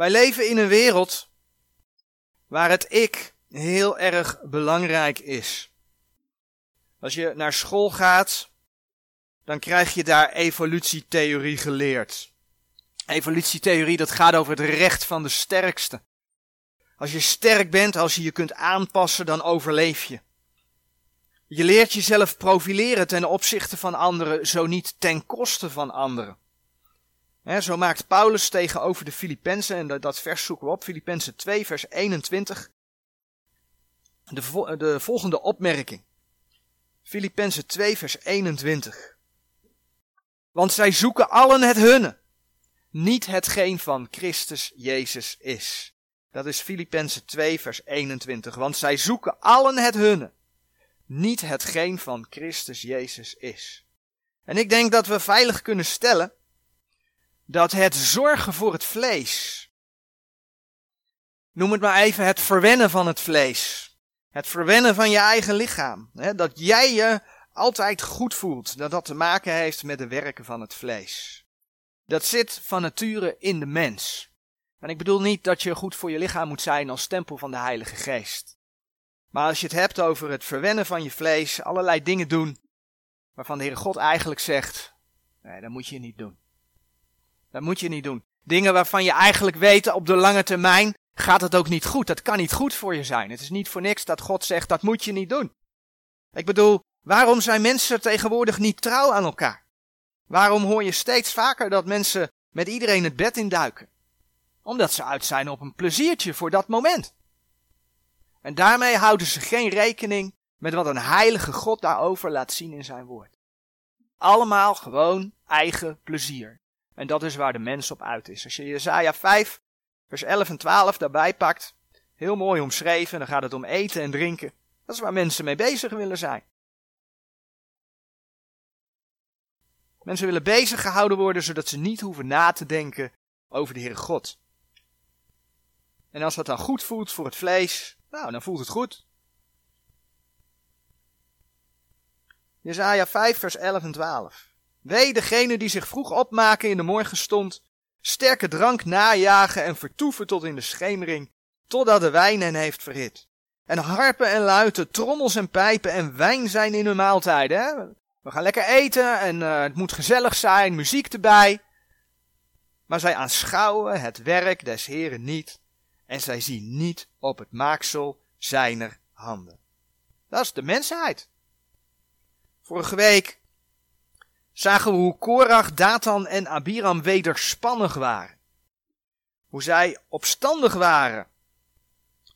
Wij leven in een wereld waar het ik heel erg belangrijk is. Als je naar school gaat, dan krijg je daar evolutietheorie geleerd. Evolutietheorie, dat gaat over het recht van de sterkste. Als je sterk bent, als je je kunt aanpassen, dan overleef je. Je leert jezelf profileren ten opzichte van anderen, zo niet ten koste van anderen. Zo maakt Paulus tegenover de Filippenzen, en dat vers zoeken we op, Filippenzen 2, vers 21, de, de volgende opmerking. Filippenzen 2, vers 21. Want zij zoeken allen het hunne, niet hetgeen van Christus Jezus is. Dat is Filippenzen 2, vers 21. Want zij zoeken allen het hunne, niet hetgeen van Christus Jezus is. En ik denk dat we veilig kunnen stellen dat het zorgen voor het vlees, noem het maar even het verwennen van het vlees, het verwennen van je eigen lichaam, hè, dat jij je altijd goed voelt, dat dat te maken heeft met de werken van het vlees. Dat zit van nature in de mens. En ik bedoel niet dat je goed voor je lichaam moet zijn als tempel van de Heilige Geest. Maar als je het hebt over het verwennen van je vlees, allerlei dingen doen, waarvan de Heere God eigenlijk zegt, nee, dat moet je niet doen. Dat moet je niet doen. Dingen waarvan je eigenlijk weet op de lange termijn gaat het ook niet goed. Dat kan niet goed voor je zijn. Het is niet voor niks dat God zegt, dat moet je niet doen. Ik bedoel, waarom zijn mensen tegenwoordig niet trouw aan elkaar? Waarom hoor je steeds vaker dat mensen met iedereen het bed induiken? Omdat ze uit zijn op een pleziertje voor dat moment. En daarmee houden ze geen rekening met wat een heilige God daarover laat zien in zijn woord. Allemaal gewoon eigen plezier. En dat is waar de mens op uit is. Als je Jezaja 5, vers 11 en 12 daarbij pakt, heel mooi omschreven, dan gaat het om eten en drinken. Dat is waar mensen mee bezig willen zijn. Mensen willen bezig gehouden worden zodat ze niet hoeven na te denken over de Heere God. En als dat dan goed voelt voor het vlees, nou, dan voelt het goed. Jezaja 5, vers 11 en 12. Wee degene die zich vroeg opmaken in de morgenstond, sterke drank najagen en vertoeven tot in de schemering, totdat de wijn hen heeft verhit. En harpen en luiten, trommels en pijpen en wijn zijn in hun maaltijden. We gaan lekker eten en uh, het moet gezellig zijn, muziek erbij. Maar zij aanschouwen het werk des Heren niet en zij zien niet op het maaksel zijner handen. Dat is de mensheid. Vorige week zagen we hoe Korach, Datan en Abiram wederspannig waren. Hoe zij opstandig waren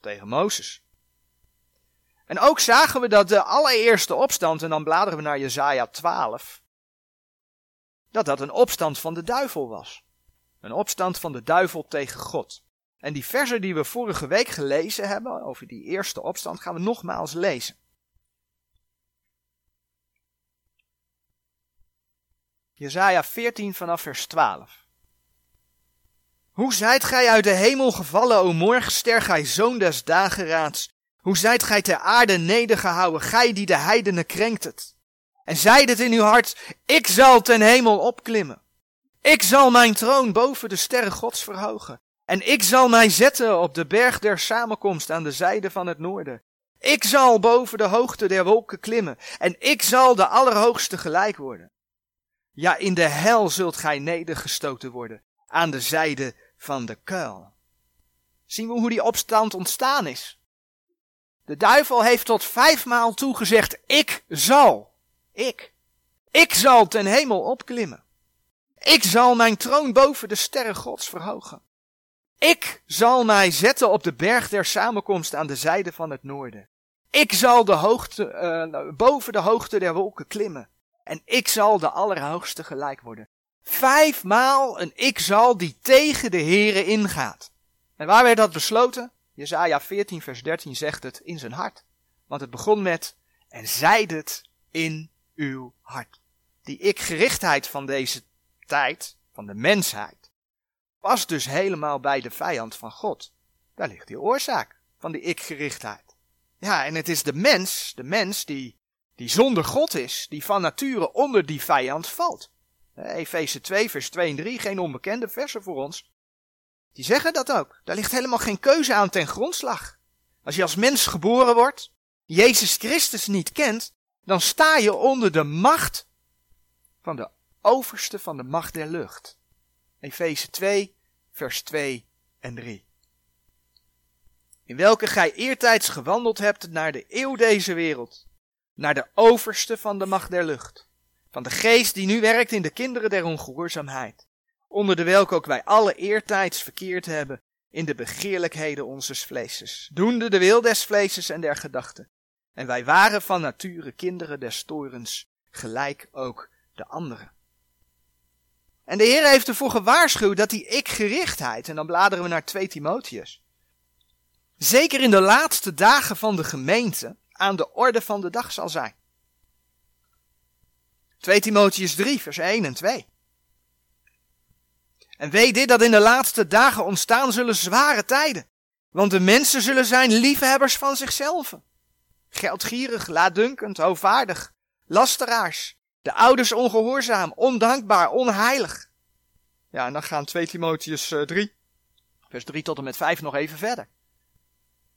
tegen Mozes. En ook zagen we dat de allereerste opstand, en dan bladeren we naar Jezaja 12, dat dat een opstand van de duivel was. Een opstand van de duivel tegen God. En die versen die we vorige week gelezen hebben, over die eerste opstand, gaan we nogmaals lezen. Jezaja 14 vanaf vers 12. Hoe zijt gij uit de hemel gevallen, o morgenster, gij zoon des dageraads? Hoe zijt gij ter aarde nedergehouden, gij die de heidenen krenkt het? En zeid het in uw hart, ik zal ten hemel opklimmen. Ik zal mijn troon boven de sterren gods verhogen. En ik zal mij zetten op de berg der samenkomst aan de zijde van het noorden. Ik zal boven de hoogte der wolken klimmen, en ik zal de Allerhoogste gelijk worden. Ja, in de hel zult gij nedergestoten worden, aan de zijde van de kuil. Zien we hoe die opstand ontstaan is? De duivel heeft tot vijfmaal toegezegd, ik zal, ik, ik zal ten hemel opklimmen. Ik zal mijn troon boven de sterren gods verhogen. Ik zal mij zetten op de berg der samenkomst aan de zijde van het noorden. Ik zal de hoogte, uh, boven de hoogte der wolken klimmen. En ik zal de Allerhoogste gelijk worden. Vijfmaal een ik zal die tegen de Here ingaat. En waar werd dat besloten? Jezaja 14 vers 13 zegt het in zijn hart. Want het begon met, en zeid het in uw hart. Die ik-gerichtheid van deze tijd, van de mensheid, past dus helemaal bij de vijand van God. Daar ligt die oorzaak van die ik-gerichtheid. Ja, en het is de mens, de mens die, die zonder God is, die van nature onder die vijand valt. Efeze 2, vers 2 en 3, geen onbekende versen voor ons. Die zeggen dat ook. Daar ligt helemaal geen keuze aan ten grondslag. Als je als mens geboren wordt, Jezus Christus niet kent, dan sta je onder de macht van de overste van de macht der lucht. Efeze 2, vers 2 en 3. In welke gij eertijds gewandeld hebt naar de eeuw deze wereld, naar de overste van de macht der lucht, van de geest die nu werkt in de kinderen der ongehoorzaamheid, onder de welke ook wij alle eertijds verkeerd hebben in de begeerlijkheden onzes vleeses, doende de wil des vleeses en der gedachten. En wij waren van nature kinderen des torens, gelijk ook de anderen. En de Heer heeft ervoor gewaarschuwd dat die ik-gerichtheid, en dan bladeren we naar 2 Timotheus, zeker in de laatste dagen van de gemeente aan de orde van de dag zal zijn. 2 Timotheus 3, vers 1 en 2. En weet dit dat in de laatste dagen ontstaan zullen zware tijden. Want de mensen zullen zijn liefhebbers van zichzelf. Geldgierig, laatdunkend, hoogvaardig, lasteraars, de ouders ongehoorzaam, ondankbaar, onheilig. Ja, en dan gaan 2 Timotheus 3, eh, vers 3 tot en met 5 nog even verder.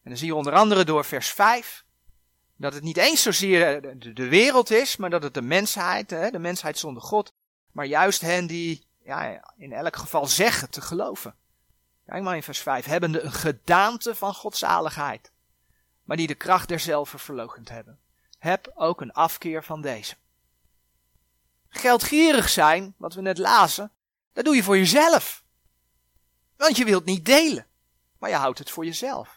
En dan zie je onder andere door vers 5 dat het niet eens zozeer eh, de wereld is, maar dat het de mensheid, de mensheid zonder God, maar juist hen die ja, in elk geval zeggen te geloven. Kijk maar in vers 5. Hebbende een gedaante van godzaligheid, maar die de kracht derzelfde verlogend hebben. Heb ook een afkeer van deze. Geldgierig zijn, wat we net lazen, dat doe je voor jezelf. Want je wilt niet delen, maar je houdt het voor jezelf.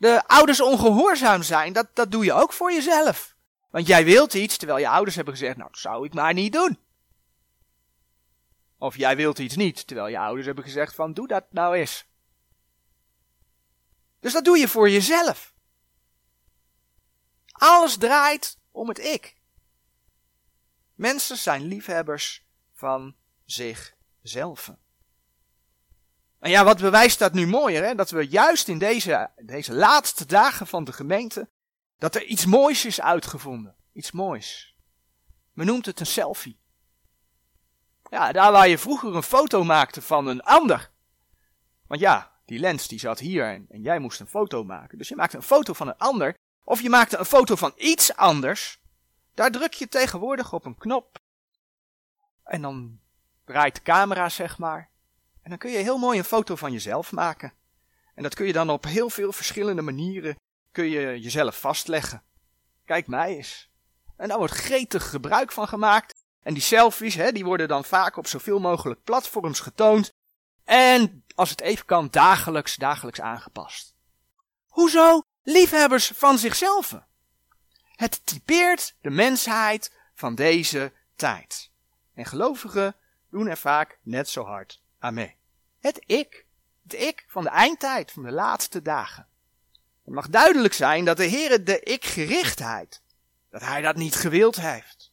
De ouders ongehoorzaam zijn, dat, dat doe je ook voor jezelf. Want jij wilt iets, terwijl je ouders hebben gezegd, nou, dat zou ik maar niet doen. Of jij wilt iets niet, terwijl je ouders hebben gezegd van, doe dat nou eens. Dus dat doe je voor jezelf. Alles draait om het ik. Mensen zijn liefhebbers van zichzelf. En ja, wat bewijst dat nu mooier, hè? Dat we juist in deze, deze laatste dagen van de gemeente, dat er iets moois is uitgevonden. Iets moois. Men noemt het een selfie. Ja, daar waar je vroeger een foto maakte van een ander. Want ja, die lens die zat hier en, en jij moest een foto maken. Dus je maakte een foto van een ander. Of je maakte een foto van iets anders. Daar druk je tegenwoordig op een knop. En dan draait de camera, zeg maar. En dan kun je heel mooi een foto van jezelf maken. En dat kun je dan op heel veel verschillende manieren kun je jezelf vastleggen. Kijk mij eens. En daar wordt gretig gebruik van gemaakt. En die selfies, hè, die worden dan vaak op zoveel mogelijk platforms getoond. En als het even kan, dagelijks, dagelijks aangepast. Hoezo? Liefhebbers van zichzelf. Het typeert de mensheid van deze tijd. En gelovigen doen er vaak net zo hard aan mee. Het ik. Het ik van de eindtijd, van de laatste dagen. Het mag duidelijk zijn dat de Heer de ik-gerichtheid, dat Hij dat niet gewild heeft.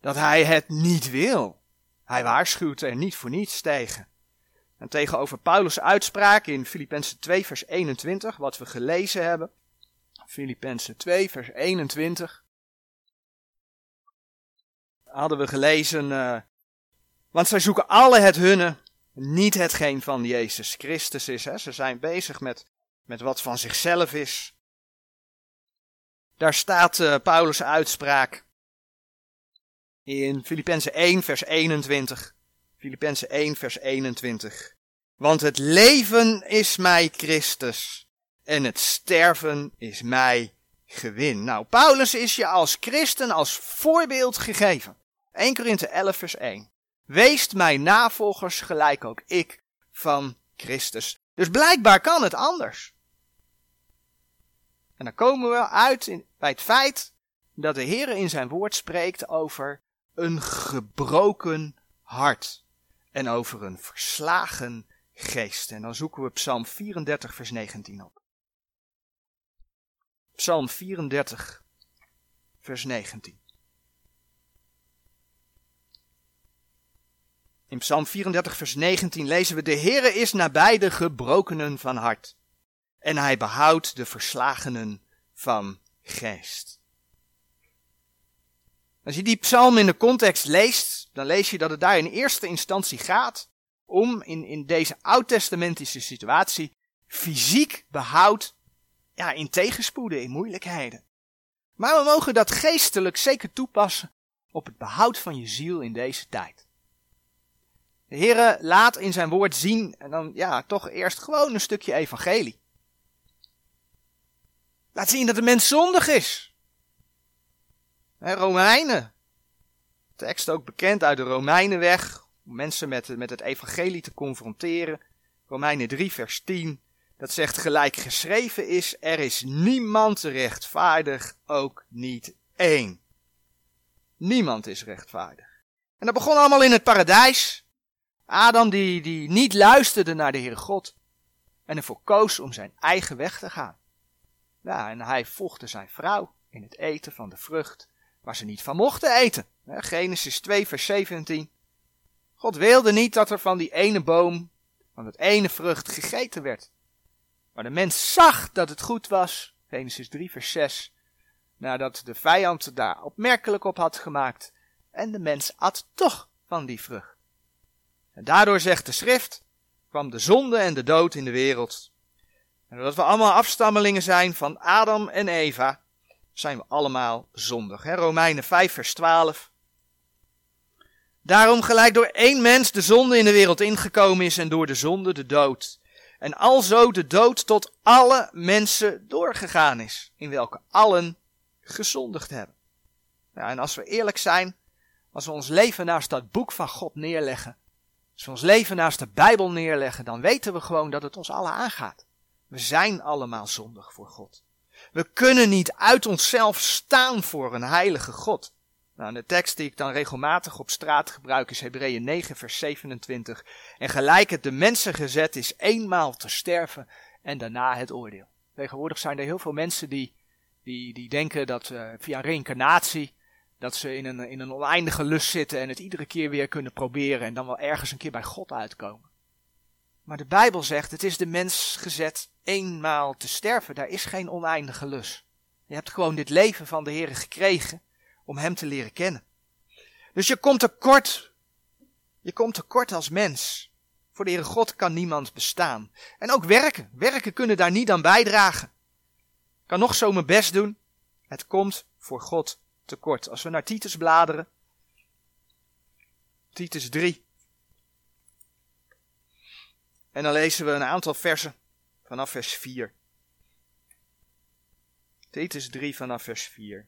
Dat Hij het niet wil. Hij waarschuwt er niet voor niets tegen. En tegenover Paulus' uitspraak in Filippenzen 2 vers 21, wat we gelezen hebben, Filippenzen 2, vers 21. Hadden we gelezen, uh, want zij zoeken alle het hunne, niet hetgeen van Jezus Christus is. Hè. Ze zijn bezig met, met wat van zichzelf is. Daar staat uh, Paulus' uitspraak in Filippenzen 1, vers 21. Filippenzen 1, vers 21. Want het leven is mij Christus en het sterven is mij gewin. Nou, Paulus is je als christen als voorbeeld gegeven. 1 Korinthe 11 vers 1. Weest mijn navolgers gelijk ook ik van Christus. Dus blijkbaar kan het anders. En dan komen we uit bij het feit dat de Heer in zijn woord spreekt over een gebroken hart. En over een verslagen geest. En dan zoeken we Psalm 34 vers 19 op. Psalm 34, vers 19. In Psalm 34, vers 19 lezen we: De Heere is nabij de gebrokenen van hart, en hij behoudt de verslagenen van geest. Als je die psalm in de context leest, dan lees je dat het daar in eerste instantie gaat om in, in deze oud-testamentische situatie fysiek behoud ja, in tegenspoeden, in moeilijkheden. Maar we mogen dat geestelijk zeker toepassen op het behoud van je ziel in deze tijd. De Heere laat in zijn woord zien, en dan ja, toch eerst gewoon een stukje evangelie. Laat zien dat de mens zondig is. Romeinen. Tekst ook bekend uit de Romeinenweg. Om mensen met, met het evangelie te confronteren. Romeinen 3 vers 10. Dat zegt gelijk geschreven is, er is niemand rechtvaardig, ook niet één. Niemand is rechtvaardig. En dat begon allemaal in het paradijs. Adam die, die niet luisterde naar de Heere God en ervoor koos om zijn eigen weg te gaan. Ja, en hij volgde zijn vrouw in het eten van de vrucht waar ze niet van mochten eten. Genesis 2 vers 17. God wilde niet dat er van die ene boom, van het ene vrucht gegeten werd. Maar de mens zag dat het goed was, Genesis 3 vers 6, nadat de vijand daar opmerkelijk op had gemaakt, en de mens at toch van die vrucht. En daardoor zegt de schrift, kwam de zonde en de dood in de wereld. En doordat we allemaal afstammelingen zijn van Adam en Eva, zijn we allemaal zondig. Hè? Romeinen 5 vers 12. Daarom gelijk door één mens de zonde in de wereld ingekomen is en door de zonde de dood. En alzo de dood tot alle mensen doorgegaan is, in welke allen gezondigd hebben. Ja, en als we eerlijk zijn, als we ons leven naast dat boek van God neerleggen, als we ons leven naast de Bijbel neerleggen, dan weten we gewoon dat het ons allen aangaat. We zijn allemaal zondig voor God. We kunnen niet uit onszelf staan voor een heilige God. Nou, de tekst die ik dan regelmatig op straat gebruik is Hebreeën 9 vers 27. En gelijk het de mensen gezet is eenmaal te sterven en daarna het oordeel. Tegenwoordig zijn er heel veel mensen die, die, die denken dat uh, via reïncarnatie dat ze in een, in een oneindige lust zitten en het iedere keer weer kunnen proberen en dan wel ergens een keer bij God uitkomen. Maar de Bijbel zegt, het is de mens gezet eenmaal te sterven. Daar is geen oneindige lust. Je hebt gewoon dit leven van de Heer gekregen om Hem te leren kennen. Dus je komt tekort. Je komt tekort als mens. Voor de Heere God kan niemand bestaan. En ook werken. Werken kunnen daar niet aan bijdragen. Ik kan nog zo mijn best doen. Het komt voor God tekort. Als we naar Titus bladeren. Titus 3. En dan lezen we een aantal versen vanaf vers 4. Titus 3 vanaf vers 4.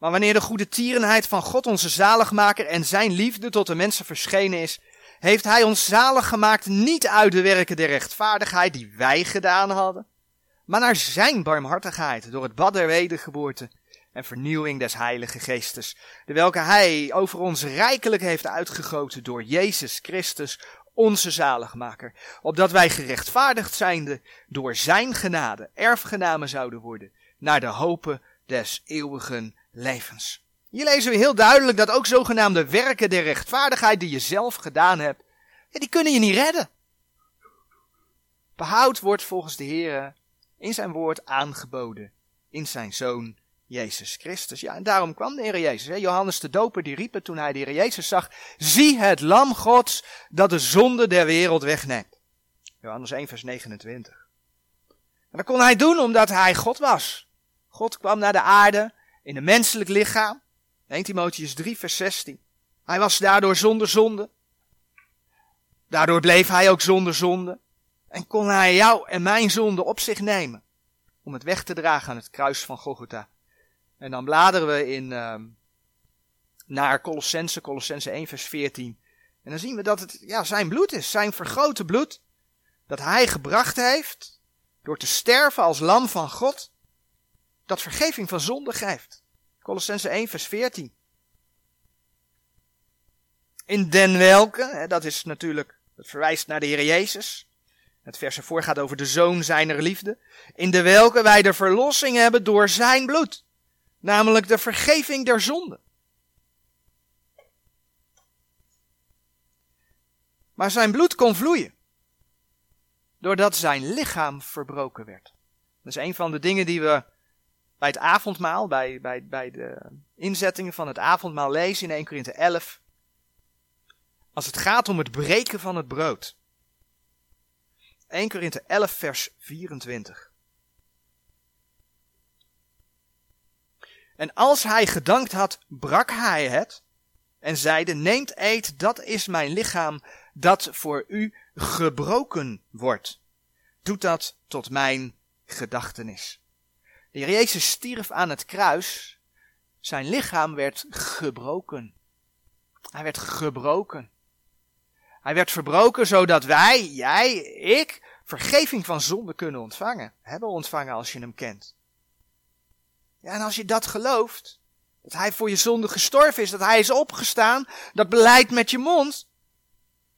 Maar wanneer de goede tierenheid van God onze zaligmaker en zijn liefde tot de mensen verschenen is, heeft hij ons zalig gemaakt niet uit de werken der rechtvaardigheid die wij gedaan hadden, maar naar zijn barmhartigheid door het bad der wedergeboorte en vernieuwing des Heilige Geestes, de welke Hij over ons rijkelijk heeft uitgegoten door Jezus Christus, onze zaligmaker, opdat wij gerechtvaardigd zijnde door Zijn genade erfgenamen zouden worden, naar de hopen des eeuwigen levens. Hier lezen we heel duidelijk dat ook zogenaamde werken der rechtvaardigheid die je zelf gedaan hebt, ja, die kunnen je niet redden. Behoud wordt volgens de Heer in zijn woord aangeboden, in zijn Zoon Jezus Christus. Ja, en daarom kwam de Heer Jezus. Hè? Johannes de Doper die riep toen hij de Heer Jezus zag. Zie het lam Gods dat de zonde der wereld wegneemt. Johannes 1 vers 29. En dat kon hij doen omdat hij God was. God kwam naar de aarde in een menselijk lichaam. 1 Timotheus 3 vers 16. Hij was daardoor zonder zonde. Daardoor bleef hij ook zonder zonde. En kon hij jou en mijn zonde op zich nemen. Om het weg te dragen aan het kruis van Golgotha. En dan bladeren we in, uh, naar Colossense, Colossense 1 vers 14. En dan zien we dat het ja, zijn bloed is, zijn vergrote bloed. Dat hij gebracht heeft door te sterven als lam van God. Dat vergeving van zonde geeft. Colossense 1 vers 14. In den welke, hè, dat is natuurlijk, dat verwijst naar de Heer Jezus. Het vers ervoor gaat over de zoon zijner liefde. In de welke wij de verlossing hebben door zijn bloed namelijk de vergeving der zonde. Maar zijn bloed kon vloeien, doordat zijn lichaam verbroken werd. Dat is een van de dingen die we bij het avondmaal, bij, bij, bij de inzettingen van het avondmaal lezen in 1 Korinthe 11. Als het gaat om het breken van het brood. 1 Korinthe 11 vers 24. En als hij gedankt had, brak hij het en zeide, neemt eet, dat is mijn lichaam dat voor u gebroken wordt. Doet dat tot mijn gedachtenis. De Heer Jezus stierf aan het kruis. Zijn lichaam werd gebroken. Hij werd gebroken. Hij werd verbroken zodat wij, jij, ik, vergeving van zonde kunnen ontvangen. Hebben ontvangen als je hem kent. Ja, en als je dat gelooft, dat hij voor je zonde gestorven is, dat hij is opgestaan, dat beleidt met je mond,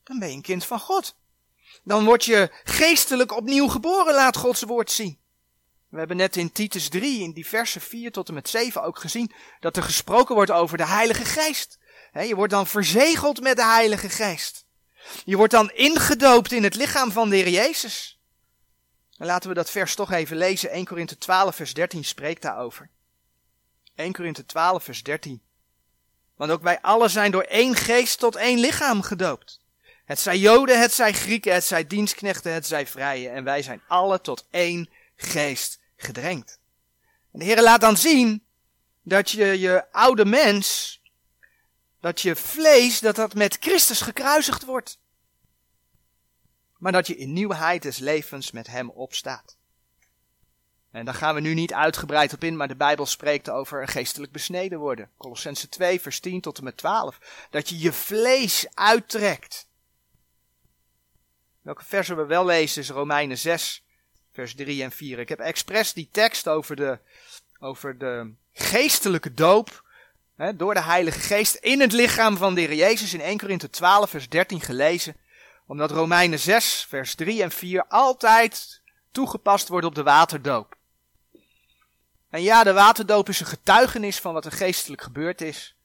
dan ben je een kind van God. Dan word je geestelijk opnieuw geboren, laat Gods woord zien. We hebben net in Titus 3, in die versen 4 tot en met 7 ook gezien dat er gesproken wordt over de Heilige Geest. je wordt dan verzegeld met de Heilige Geest. Je wordt dan ingedoopt in het lichaam van de Heer Jezus. En laten we dat vers toch even lezen. 1 Korinthe 12 vers 13 spreekt daarover. 1 Korinthe 12 vers 13. Want ook wij allen zijn door één geest tot één lichaam gedoopt. Het zij Joden, het zij Grieken, het zij dienstknechten, het zij vrije. En wij zijn alle tot één geest gedrenkt. En de Heer laat dan zien dat je je oude mens, dat je vlees, dat dat met Christus gekruisigd wordt. Maar dat je in nieuwheid des levens met hem opstaat. En daar gaan we nu niet uitgebreid op in, maar de Bijbel spreekt over geestelijk besneden worden. Colossense 2, vers 10 tot en met 12. Dat je je vlees uittrekt. Welke versen we wel lezen is Romeinen 6, vers 3 en 4. Ik heb expres die tekst over de, over de geestelijke doop hè, door de Heilige Geest in het lichaam van de Heer Jezus in 1 Korinthe 12, vers 13 gelezen. Omdat Romeinen 6, vers 3 en 4 altijd toegepast wordt op de waterdoop. En ja, de waterdoop is een getuigenis van wat er geestelijk gebeurd is,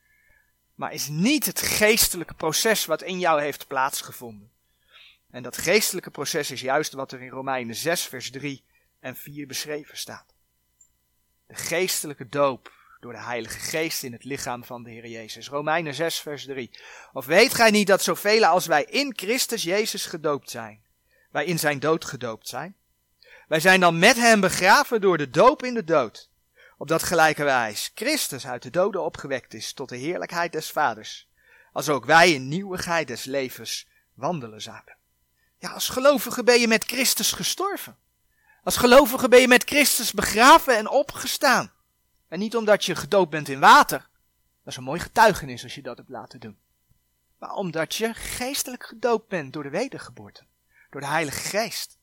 maar is niet het geestelijke proces wat in jou heeft plaatsgevonden. En dat geestelijke proces is juist wat er in Romeinen 6, vers 3 en 4 beschreven staat. De geestelijke doop door de Heilige Geest in het lichaam van de Heer Jezus. Romeinen 6, vers 3. Of weet gij niet dat zoveel als wij in Christus Jezus gedoopt zijn, wij in zijn dood gedoopt zijn? Wij zijn dan met hem begraven door de doop in de dood op dat gelijke wijs Christus uit de doden opgewekt is tot de heerlijkheid des Vaders, als ook wij in nieuwigheid des levens wandelen zouden. Ja, als gelovige ben je met Christus gestorven. Als gelovige ben je met Christus begraven en opgestaan. En niet omdat je gedoopt bent in water. Dat is een mooi getuigenis als je dat hebt laten doen. Maar omdat je geestelijk gedoopt bent door de wedergeboorte. Door de Heilige Geest.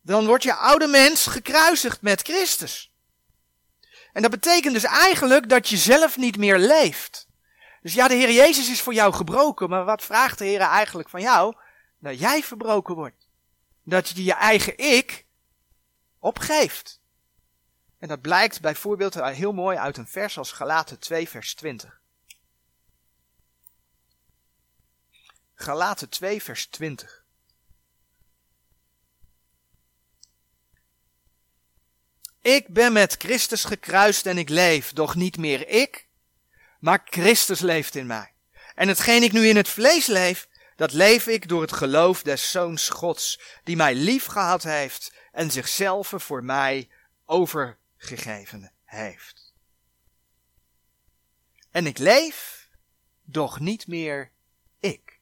Dan wordt je oude mens gekruisigd met Christus. En dat betekent dus eigenlijk dat je zelf niet meer leeft. Dus ja, de Heer Jezus is voor jou gebroken, maar wat vraagt de Heer eigenlijk van jou? Dat jij verbroken wordt. Dat je je eigen ik opgeeft. En dat blijkt bijvoorbeeld heel mooi uit een vers als Galaten 2 vers 20. Galaten 2 vers 20. Ik ben met Christus gekruist en ik leef, doch niet meer ik, maar Christus leeft in mij. En hetgeen ik nu in het vlees leef, dat leef ik door het geloof des Zoons Gods, die mij lief gehad heeft en zichzelf voor mij overgegeven heeft. En ik leef, doch niet meer ik.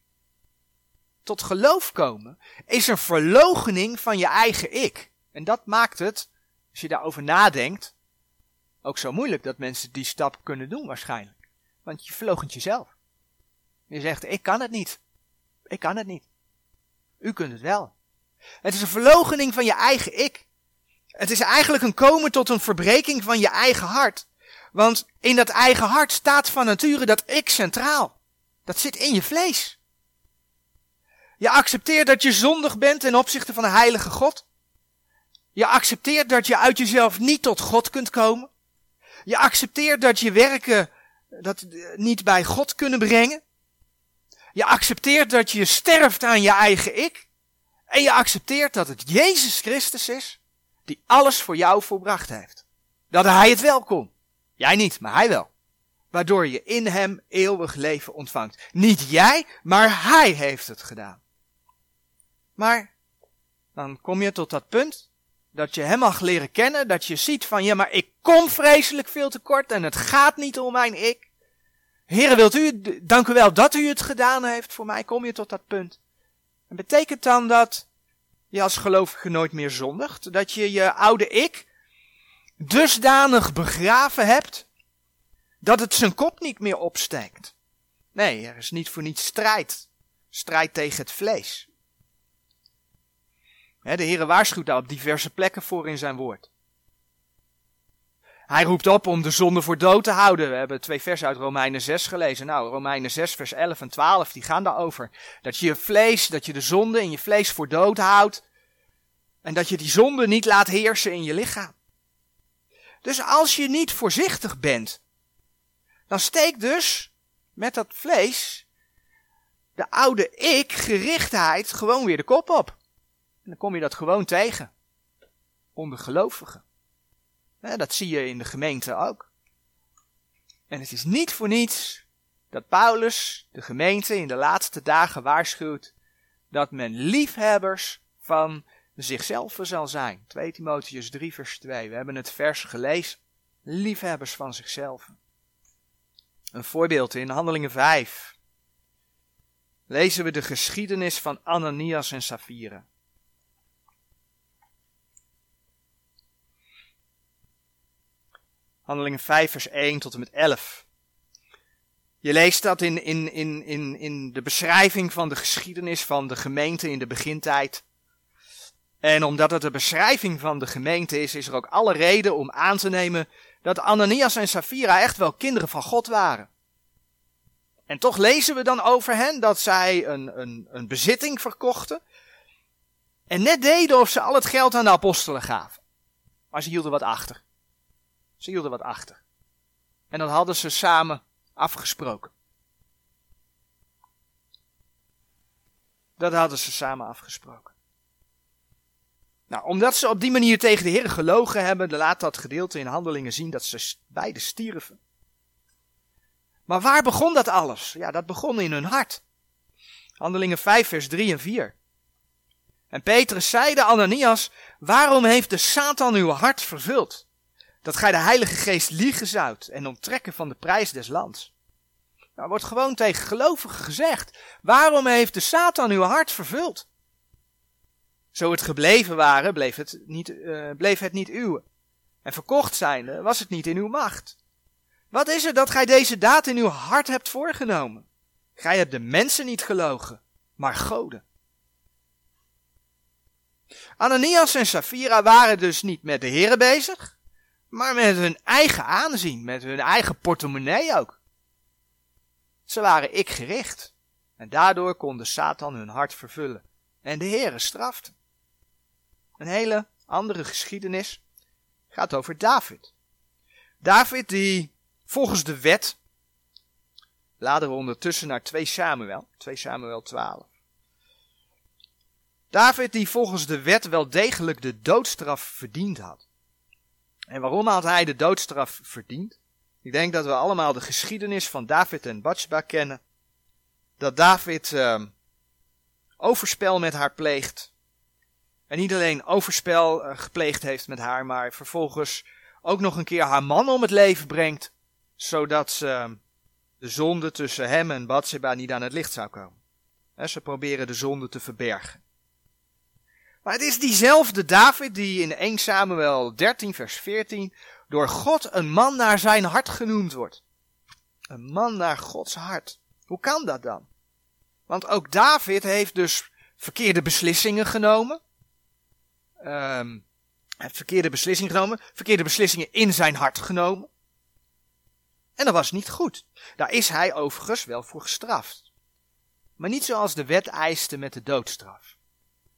Tot geloof komen is een verloochening van je eigen ik. En dat maakt het als je daarover nadenkt, ook zo moeilijk dat mensen die stap kunnen doen waarschijnlijk. Want je verloochent jezelf. Je zegt, ik kan het niet. Ik kan het niet. U kunt het wel. Het is een verloochening van je eigen ik. Het is eigenlijk een komen tot een verbreking van je eigen hart. Want in dat eigen hart staat van nature dat ik centraal. Dat zit in je vlees. Je accepteert dat je zondig bent ten opzichte van de heilige God. Je accepteert dat je uit jezelf niet tot God kunt komen. Je accepteert dat je werken dat niet bij God kunnen brengen. Je accepteert dat je sterft aan je eigen ik. En je accepteert dat het Jezus Christus is die alles voor jou volbracht heeft. dat hij het wel kon. Jij niet, maar hij wel. Waardoor je in hem eeuwig leven ontvangt. Niet jij, maar hij heeft het gedaan. Maar dan kom je tot dat punt dat je hem mag leren kennen, dat je ziet van ja, maar ik kom vreselijk veel tekort en het gaat niet om mijn ik. Heren, wilt u, dank u wel dat u het gedaan heeft voor mij, kom je tot dat punt. En betekent dan dat je als gelovige nooit meer zondigt? Dat je je oude ik dusdanig begraven hebt dat het zijn kop niet meer opsteekt? Nee, er is niet voor niets strijd. Strijd tegen het vlees. De Heer waarschuwt daar op diverse plekken voor in zijn woord. Hij roept op om de zonde voor dood te houden. We hebben twee versen uit Romeinen 6 gelezen. Nou, Romeinen 6, vers 11 en 12, die gaan daarover. Dat je je vlees, dat je de zonde in je vlees voor dood houdt. En dat je die zonde niet laat heersen in je lichaam. Dus als je niet voorzichtig bent, dan steekt dus met dat vlees de oude ik-gerichtheid gewoon weer de kop op. En dan kom je dat gewoon tegen. Onder gelovigen. Dat zie je in de gemeente ook. En het is niet voor niets dat Paulus de gemeente in de laatste dagen waarschuwt dat men liefhebbers van zichzelf zal zijn. 2 Timotheus 3 vers 2. We hebben het vers gelezen. Liefhebbers van zichzelf. Een voorbeeld in Handelingen 5. Lezen we de geschiedenis van Ananias en Safira. Handelingen 5, vers 1 tot en met 11. Je leest dat in, in, in, in, in de beschrijving van de geschiedenis van de gemeente in de begintijd. En omdat het de beschrijving van de gemeente is, is er ook alle reden om aan te nemen dat Ananias en Safira echt wel kinderen van God waren. En toch lezen we dan over hen dat zij een, een, een bezitting verkochten. En net deden of ze al het geld aan de apostelen gaven. Maar ze hielden wat achter. Ze hielden wat achter. En dat hadden ze samen afgesproken. Dat hadden ze samen afgesproken. Nou, omdat ze op die manier tegen de Heer gelogen hebben, laat dat gedeelte in handelingen zien dat ze beide stierven. Maar waar begon dat alles? Ja, dat begon in hun hart. Handelingen 5, vers 3 en 4. En Petrus zeide Ananias, waarom heeft de Satan uw hart vervuld? Dat gij de Heilige Geest liegen zoudt en onttrekken van de prijs des lands. Nou, wordt gewoon tegen gelovigen gezegd. Waarom heeft de Satan uw hart vervuld? Zo het gebleven waren, bleef het niet, uh, bleef het niet uw. En verkocht zijnde, was het niet in uw macht. Wat is het dat gij deze daad in uw hart hebt voorgenomen? Gij hebt de mensen niet gelogen, maar goden. Ananias en Safira waren dus niet met de heren bezig, maar met hun eigen aanzien, met hun eigen portemonnee ook. Ze waren ik gericht en daardoor kon de Satan hun hart vervullen en de heren straften. Een hele andere geschiedenis gaat over David. David die volgens de wet, laden we ondertussen naar 2 Samuel, 2 Samuel 12. David die volgens de wet wel degelijk de doodstraf verdiend had. En waarom had hij de doodstraf verdiend? Ik denk dat we allemaal de geschiedenis van David en Batsheba kennen. Dat David uh, overspel met haar pleegt. En niet alleen overspel uh, gepleegd heeft met haar, maar vervolgens ook nog een keer haar man om het leven brengt. Zodat ze de zonde tussen hem en Batsheba niet aan het licht zou komen. ze proberen de zonde te verbergen. Maar het is diezelfde David die in 1 Samuel 13 vers 14 door God een man naar zijn hart genoemd wordt. Een man naar Gods hart. Hoe kan dat dan? Want ook David heeft dus verkeerde beslissingen genomen. Um, heeft verkeerde beslissingen genomen. Verkeerde beslissingen in zijn hart genomen. En dat was niet goed. Daar is hij overigens wel voor gestraft. Maar niet zoals de wet eiste met de doodstraf.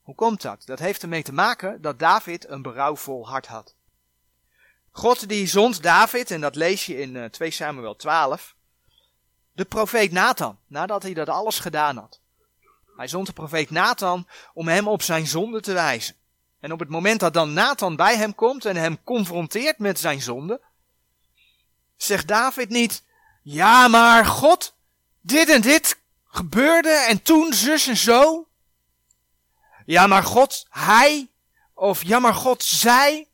Hoe komt dat? Dat heeft ermee te maken dat David een berouwvol hart had. God die zond David, en dat lees je in 2 eh, Samuel 12, de profeet Nathan, nadat hij dat alles gedaan had. Hij zond de profeet Nathan om hem op zijn zonde te wijzen. En op het moment dat dan Nathan bij hem komt en hem confronteert met zijn zonde, zegt David niet, ja maar God, dit en dit gebeurde en toen zus en zo. Ja maar God, hij, of ja maar God, zij.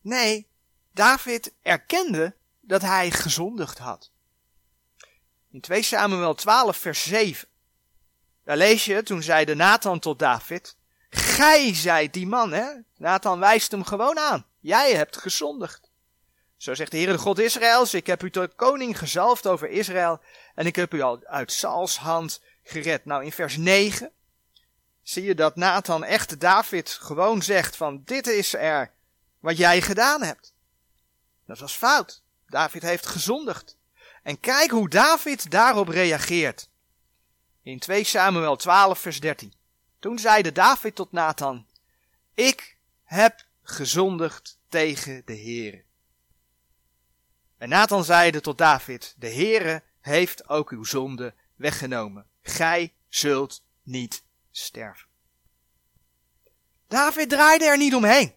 Nee, David erkende dat hij gezondigd had. In 2 Samuel 12 vers 7. Daar lees je, toen zeide Nathan tot David, Gij zijt die man, hè? Nathan wijst hem gewoon aan. Jij hebt gezondigd. Zo zegt de Heere de God Israëls, ik heb u tot koning gezalfd over Israël en ik heb u al uit Sauls hand gered. Nou, in vers 9 zie je dat Nathan echt David gewoon zegt van dit is er wat jij gedaan hebt. Dat was fout. David heeft gezondigd. En kijk hoe David daarop reageert. In 2 Samuel 12 vers 13. Toen zeide David tot Nathan, ik heb gezondigd tegen de Heere. En Nathan zeide tot David, de Heere heeft ook uw zonde weggenomen. Gij zult niet sterven. David draaide er niet omheen,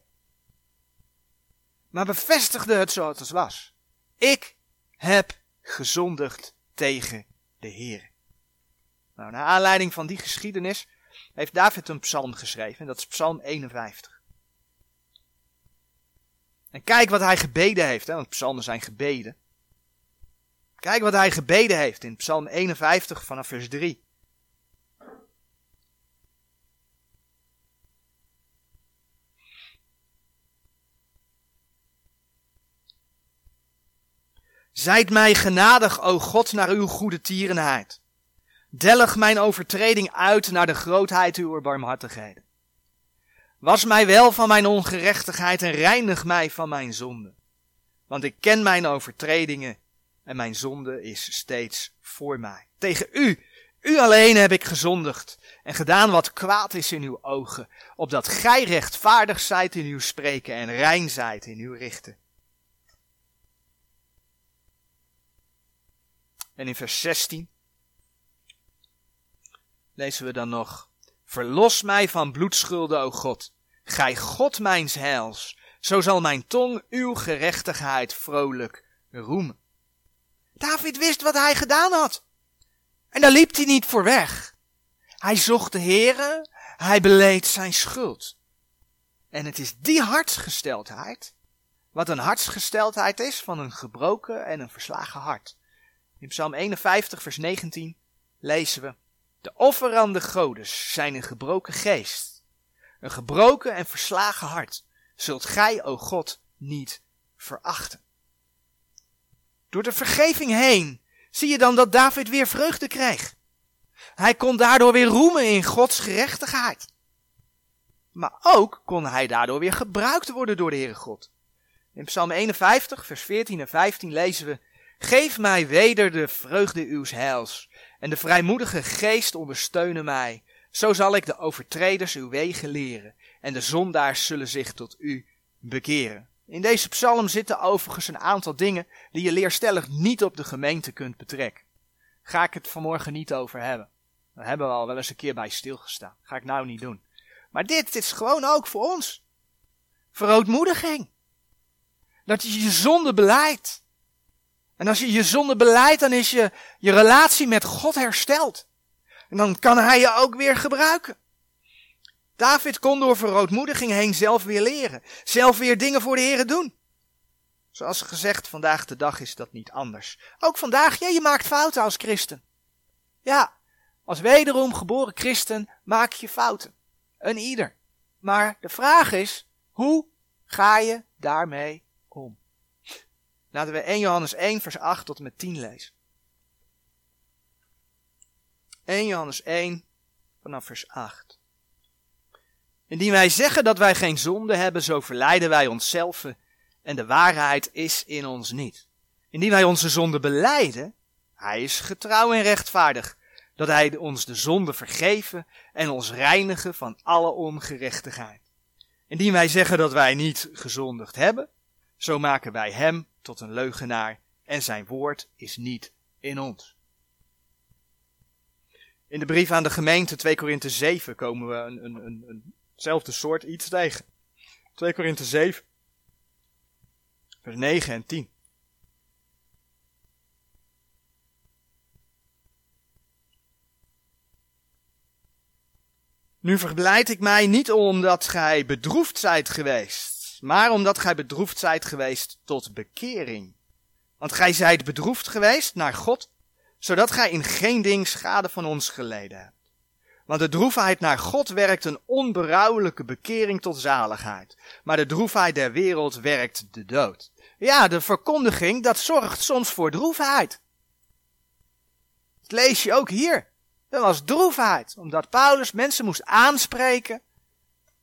maar bevestigde het zoals het was. Ik heb gezondigd tegen de Heer. Nou, naar aanleiding van die geschiedenis heeft David een psalm geschreven. En dat is psalm 51. En kijk wat hij gebeden heeft, hè, want psalmen zijn gebeden. Kijk wat hij gebeden heeft in psalm 51 vanaf vers 3. Zijt mij genadig, o God, naar uw goede tierenheid. Delg mijn overtreding uit naar de grootheid uw barmhartigheden. Was mij wel van mijn ongerechtigheid en reinig mij van mijn zonde. Want ik ken mijn overtredingen en mijn zonde is steeds voor mij. Tegen u, u alleen heb ik gezondigd en gedaan wat kwaad is in uw ogen, opdat gij rechtvaardig zijt in uw spreken en rein zijt in uw richten. En in vers 16 lezen we dan nog. Verlos mij van bloedschulden, o God. Gij God mijns heils. Zo zal mijn tong uw gerechtigheid vrolijk roemen. David wist wat hij gedaan had. En daar liep hij niet voor weg. Hij zocht de Heere, hij beleed zijn schuld. En het is die hartsgesteldheid, wat een hartsgesteldheid is van een gebroken en een verslagen hart. In Psalm 51, vers 19 lezen we: De offerande godes zijn een gebroken geest, een gebroken en verslagen hart, zult gij, o God, niet verachten. Door de vergeving heen zie je dan dat David weer vreugde kreeg. Hij kon daardoor weer roemen in Gods gerechtigheid. Maar ook kon hij daardoor weer gebruikt worden door de Heere God. In Psalm 51, vers 14 en 15 lezen we: Geef mij weder de vreugde uws heils, en de vrijmoedige geest ondersteunen mij. Zo zal ik de overtreders uw wegen leren, en de zondaars zullen zich tot u bekeren. In deze psalm zitten overigens een aantal dingen die je leerstellig niet op de gemeente kunt betrekken. Ga ik het vanmorgen niet over hebben. Daar hebben we al wel eens een keer bij stilgestaan. Ga ik nou niet doen. Maar dit, dit is gewoon ook voor ons. Verootmoediging. Dat je je zonde beleidt. En als je je zonde beleidt, dan is je, je relatie met God hersteld. En dan kan hij je ook weer gebruiken. David kon door verootmoediging heen zelf weer leren. Zelf weer dingen voor de Heer doen. Zoals gezegd, vandaag de dag is dat niet anders. Ook vandaag, ja, je maakt fouten als christen. Ja, als wederom geboren christen maak je fouten. Een ieder. Maar de vraag is, hoe ga je daarmee? Laten we 1 Johannes 1 vers 8 tot en met 10 lezen. 1 Johannes 1 vanaf vers 8. Indien wij zeggen dat wij geen zonde hebben, zo verleiden wij onszelf en de waarheid is in ons niet. Indien wij onze zonde beleiden, hij is getrouw en rechtvaardig, dat hij ons de zonde vergeven en ons reinigen van alle ongerechtigheid. Indien wij zeggen dat wij niet gezondigd hebben, zo maken wij hem tot een leugenaar en zijn woord is niet in ons. In de brief aan de gemeente 2 Korinthe 7 komen we een, een, een, hetzelfde soort iets tegen. 2 Korinthe 7, vers 9 en 10. Nu verblijd ik mij niet omdat gij bedroefd zijt geweest, maar omdat gij bedroefd zijt geweest tot bekering. Want gij zijt bedroefd geweest naar God, zodat gij in geen ding schade van ons geleden hebt. Want de droefheid naar God werkt een onberouwelijke bekering tot zaligheid, maar de droefheid der wereld werkt de dood. Ja, de verkondiging, dat zorgt soms voor droefheid. Dat lees je ook hier. Dat was droefheid, omdat Paulus mensen moest aanspreken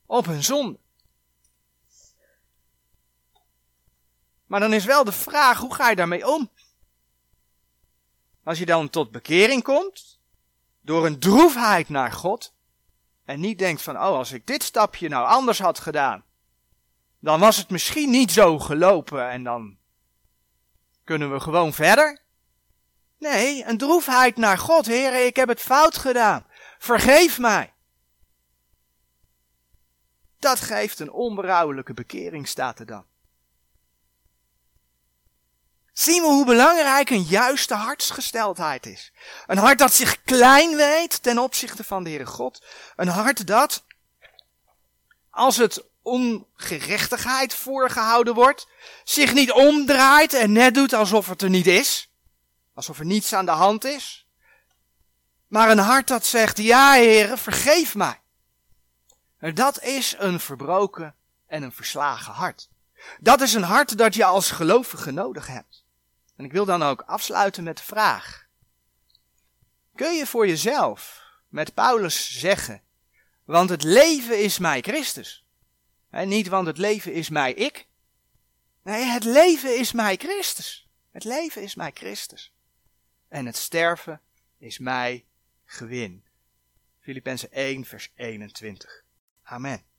op hun zonde. Maar dan is wel de vraag, hoe ga je daarmee om? Als je dan tot bekering komt, door een droefheid naar God, en niet denkt van, oh, als ik dit stapje nou anders had gedaan, dan was het misschien niet zo gelopen en dan kunnen we gewoon verder. Nee, een droefheid naar God, heren, ik heb het fout gedaan. Vergeef mij. Dat geeft een onberouwelijke bekering, staat er dan. Zien we hoe belangrijk een juiste hartsgesteldheid is. Een hart dat zich klein weet ten opzichte van de Heere God. Een hart dat, als het ongerechtigheid voorgehouden wordt, zich niet omdraait en net doet alsof het er niet is. Alsof er niets aan de hand is. Maar een hart dat zegt, ja heren, vergeef mij. Dat is een verbroken en een verslagen hart. Dat is een hart dat je als gelovige nodig hebt. En ik wil dan ook afsluiten met de vraag. Kun je voor jezelf met Paulus zeggen, want het leven is mij Christus. En niet want het leven is mij ik. Nee, het leven is mij Christus. Het leven is mij Christus en het sterven is mij gewin. Filippenzen 1, vers 21. Amen.